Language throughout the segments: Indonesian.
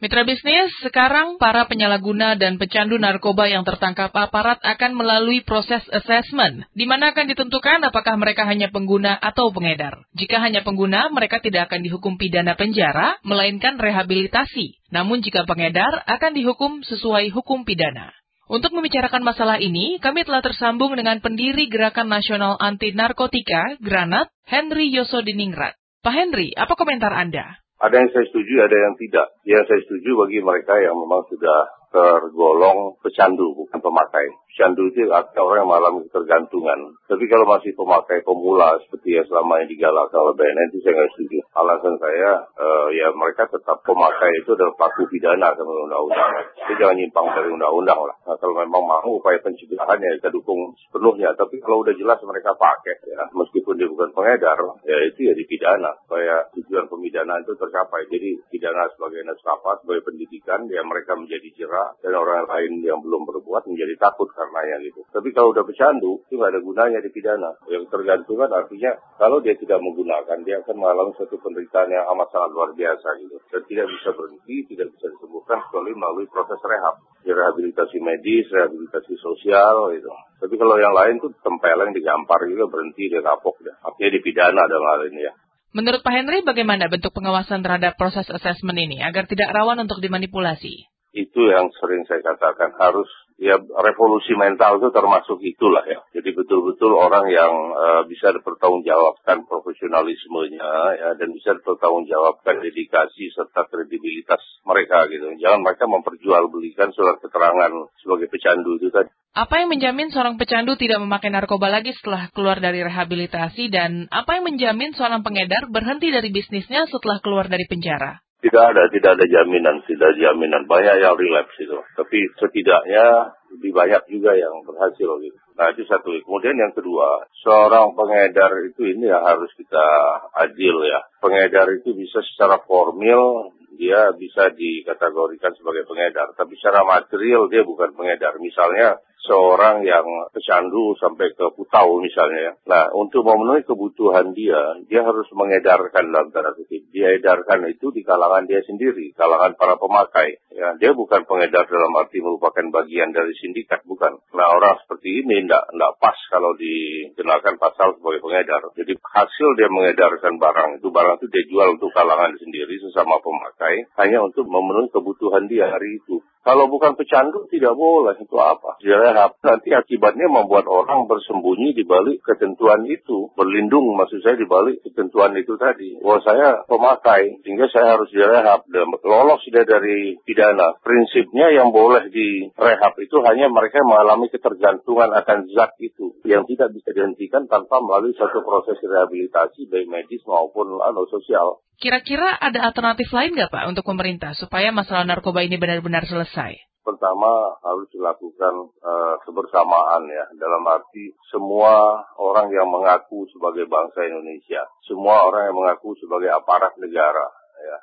Mitra bisnis, sekarang para penyalahguna dan pecandu narkoba yang tertangkap aparat akan melalui proses assessment, di mana akan ditentukan apakah mereka hanya pengguna atau pengedar. Jika hanya pengguna, mereka tidak akan dihukum pidana penjara, melainkan rehabilitasi. Namun jika pengedar, akan dihukum sesuai hukum pidana. Untuk membicarakan masalah ini, kami telah tersambung dengan pendiri Gerakan Nasional Anti Narkotika, Granat, Henry Yosodiningrat. Pak Henry, apa komentar Anda? Ada yang saya setuju, ada yang tidak. Yang saya setuju bagi mereka yang memang sudah tergolong pecandu, bukan pemakai. Pecandu itu artinya orang yang mengalami ketergantungan. Tapi kalau masih pemakai pemula seperti yang selama ini digalakkan oleh BNN itu saya nggak setuju. Alasan saya, uh, ya mereka tetap pemakai itu adalah pelaku pidana sama undang-undang. Jadi jangan nyimpang dari undang-undang lah. Nah, kalau memang mau upaya pencegahan ya kita dukung sepenuhnya. Tapi kalau udah jelas mereka pakai, ya meskipun dia bukan pengedar, ya itu ya dipidana. Supaya tujuan pemidanaan itu tercapai. Jadi pidana sebagai naskah sebagai pendidikan, ya mereka menjadi jerah dan orang lain yang belum berbuat menjadi takut karena yang itu. Tapi kalau udah pecandu, itu nggak ada gunanya di pidana. Yang tergantung kan artinya kalau dia tidak menggunakan, dia akan mengalami suatu penderitaan yang amat sangat luar biasa gitu. Dan tidak bisa berhenti, tidak bisa disembuhkan kecuali melalui proses rehab. Ya, rehabilitasi medis, rehabilitasi sosial gitu. Tapi kalau yang lain tuh tempeleng, digampar juga berhenti, dia kapok. Ya. Artinya dipidana dalam hal ini ya. Menurut Pak Henry, bagaimana bentuk pengawasan terhadap proses asesmen ini agar tidak rawan untuk dimanipulasi? Itu yang sering saya katakan harus ya revolusi mental itu termasuk itulah ya. Jadi betul-betul orang yang uh, bisa dipertanggungjawabkan profesionalismenya ya dan bisa dipertanggungjawabkan dedikasi serta kredibilitas mereka gitu. Jangan mereka memperjualbelikan surat keterangan sebagai pecandu itu tadi. Apa yang menjamin seorang pecandu tidak memakai narkoba lagi setelah keluar dari rehabilitasi dan apa yang menjamin seorang pengedar berhenti dari bisnisnya setelah keluar dari penjara? Tidak ada, tidak ada jaminan, tidak jaminan. Banyak yang relapse itu. Tapi setidaknya lebih banyak juga yang berhasil gitu. Nah itu satu. Kemudian yang kedua, seorang pengedar itu ini ya harus kita adil ya. Pengedar itu bisa secara formil dia bisa dikategorikan sebagai pengedar. Tapi secara material dia bukan pengedar. Misalnya seorang yang pecandu sampai ke putau misalnya ya. Nah, untuk memenuhi kebutuhan dia, dia harus mengedarkan dalam tanda kutip. Dia edarkan itu di kalangan dia sendiri, kalangan para pemakai. Ya, dia bukan pengedar dalam arti merupakan bagian dari sindikat, bukan. Nah, orang seperti ini tidak tidak pas kalau dikenakan pasal sebagai pengedar. Jadi hasil dia mengedarkan barang itu, barang itu dia jual untuk kalangan sendiri sesama pemakai, hanya untuk memenuhi kebutuhan dia hari itu. Kalau bukan pecandu tidak boleh, itu apa? Direhab. Nanti akibatnya membuat orang bersembunyi di balik ketentuan itu. Berlindung maksud saya di balik ketentuan itu tadi. Wah saya pemakai, sehingga saya harus direhab. Dan lolos dia dari pidana. Prinsipnya yang boleh direhab itu hanya mereka mengalami ketergantungan akan zat itu. Yang tidak bisa dihentikan tanpa melalui satu proses rehabilitasi baik medis maupun ano, sosial. Kira-kira ada alternatif lain nggak Pak untuk pemerintah supaya masalah narkoba ini benar-benar selesai? Pertama harus dilakukan uh, kebersamaan ya dalam arti semua orang yang mengaku sebagai bangsa Indonesia, semua orang yang mengaku sebagai aparat negara ya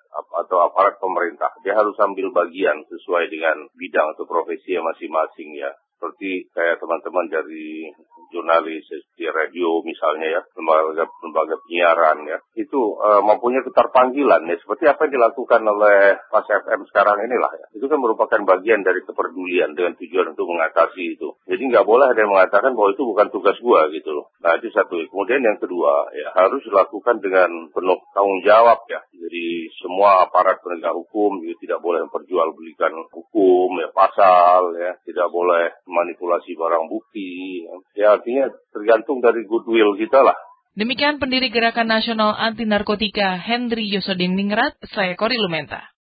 atau aparat pemerintah dia harus ambil bagian sesuai dengan bidang atau profesi masing-masing ya seperti kayak teman-teman dari jurnalis di radio misalnya ya lembaga lembaga penyiaran ya. Itu uh, mempunyai keterpanggilan ya. Seperti apa yang dilakukan oleh Pas FM sekarang inilah ya. Itu kan merupakan bagian dari kepedulian dengan tujuan untuk mengatasi itu. Jadi nggak boleh ada yang mengatakan bahwa itu bukan tugas gua gitu loh nah itu satu kemudian yang kedua ya harus dilakukan dengan penuh tanggung jawab ya jadi semua aparat penegak hukum juga tidak boleh memperjualbelikan hukum ya pasal ya tidak boleh manipulasi barang bukti. Ya artinya tergantung dari goodwill kita lah. Demikian pendiri Gerakan Nasional Anti Narkotika Henry Yosodin Ningrat, saya Kori Lumenta.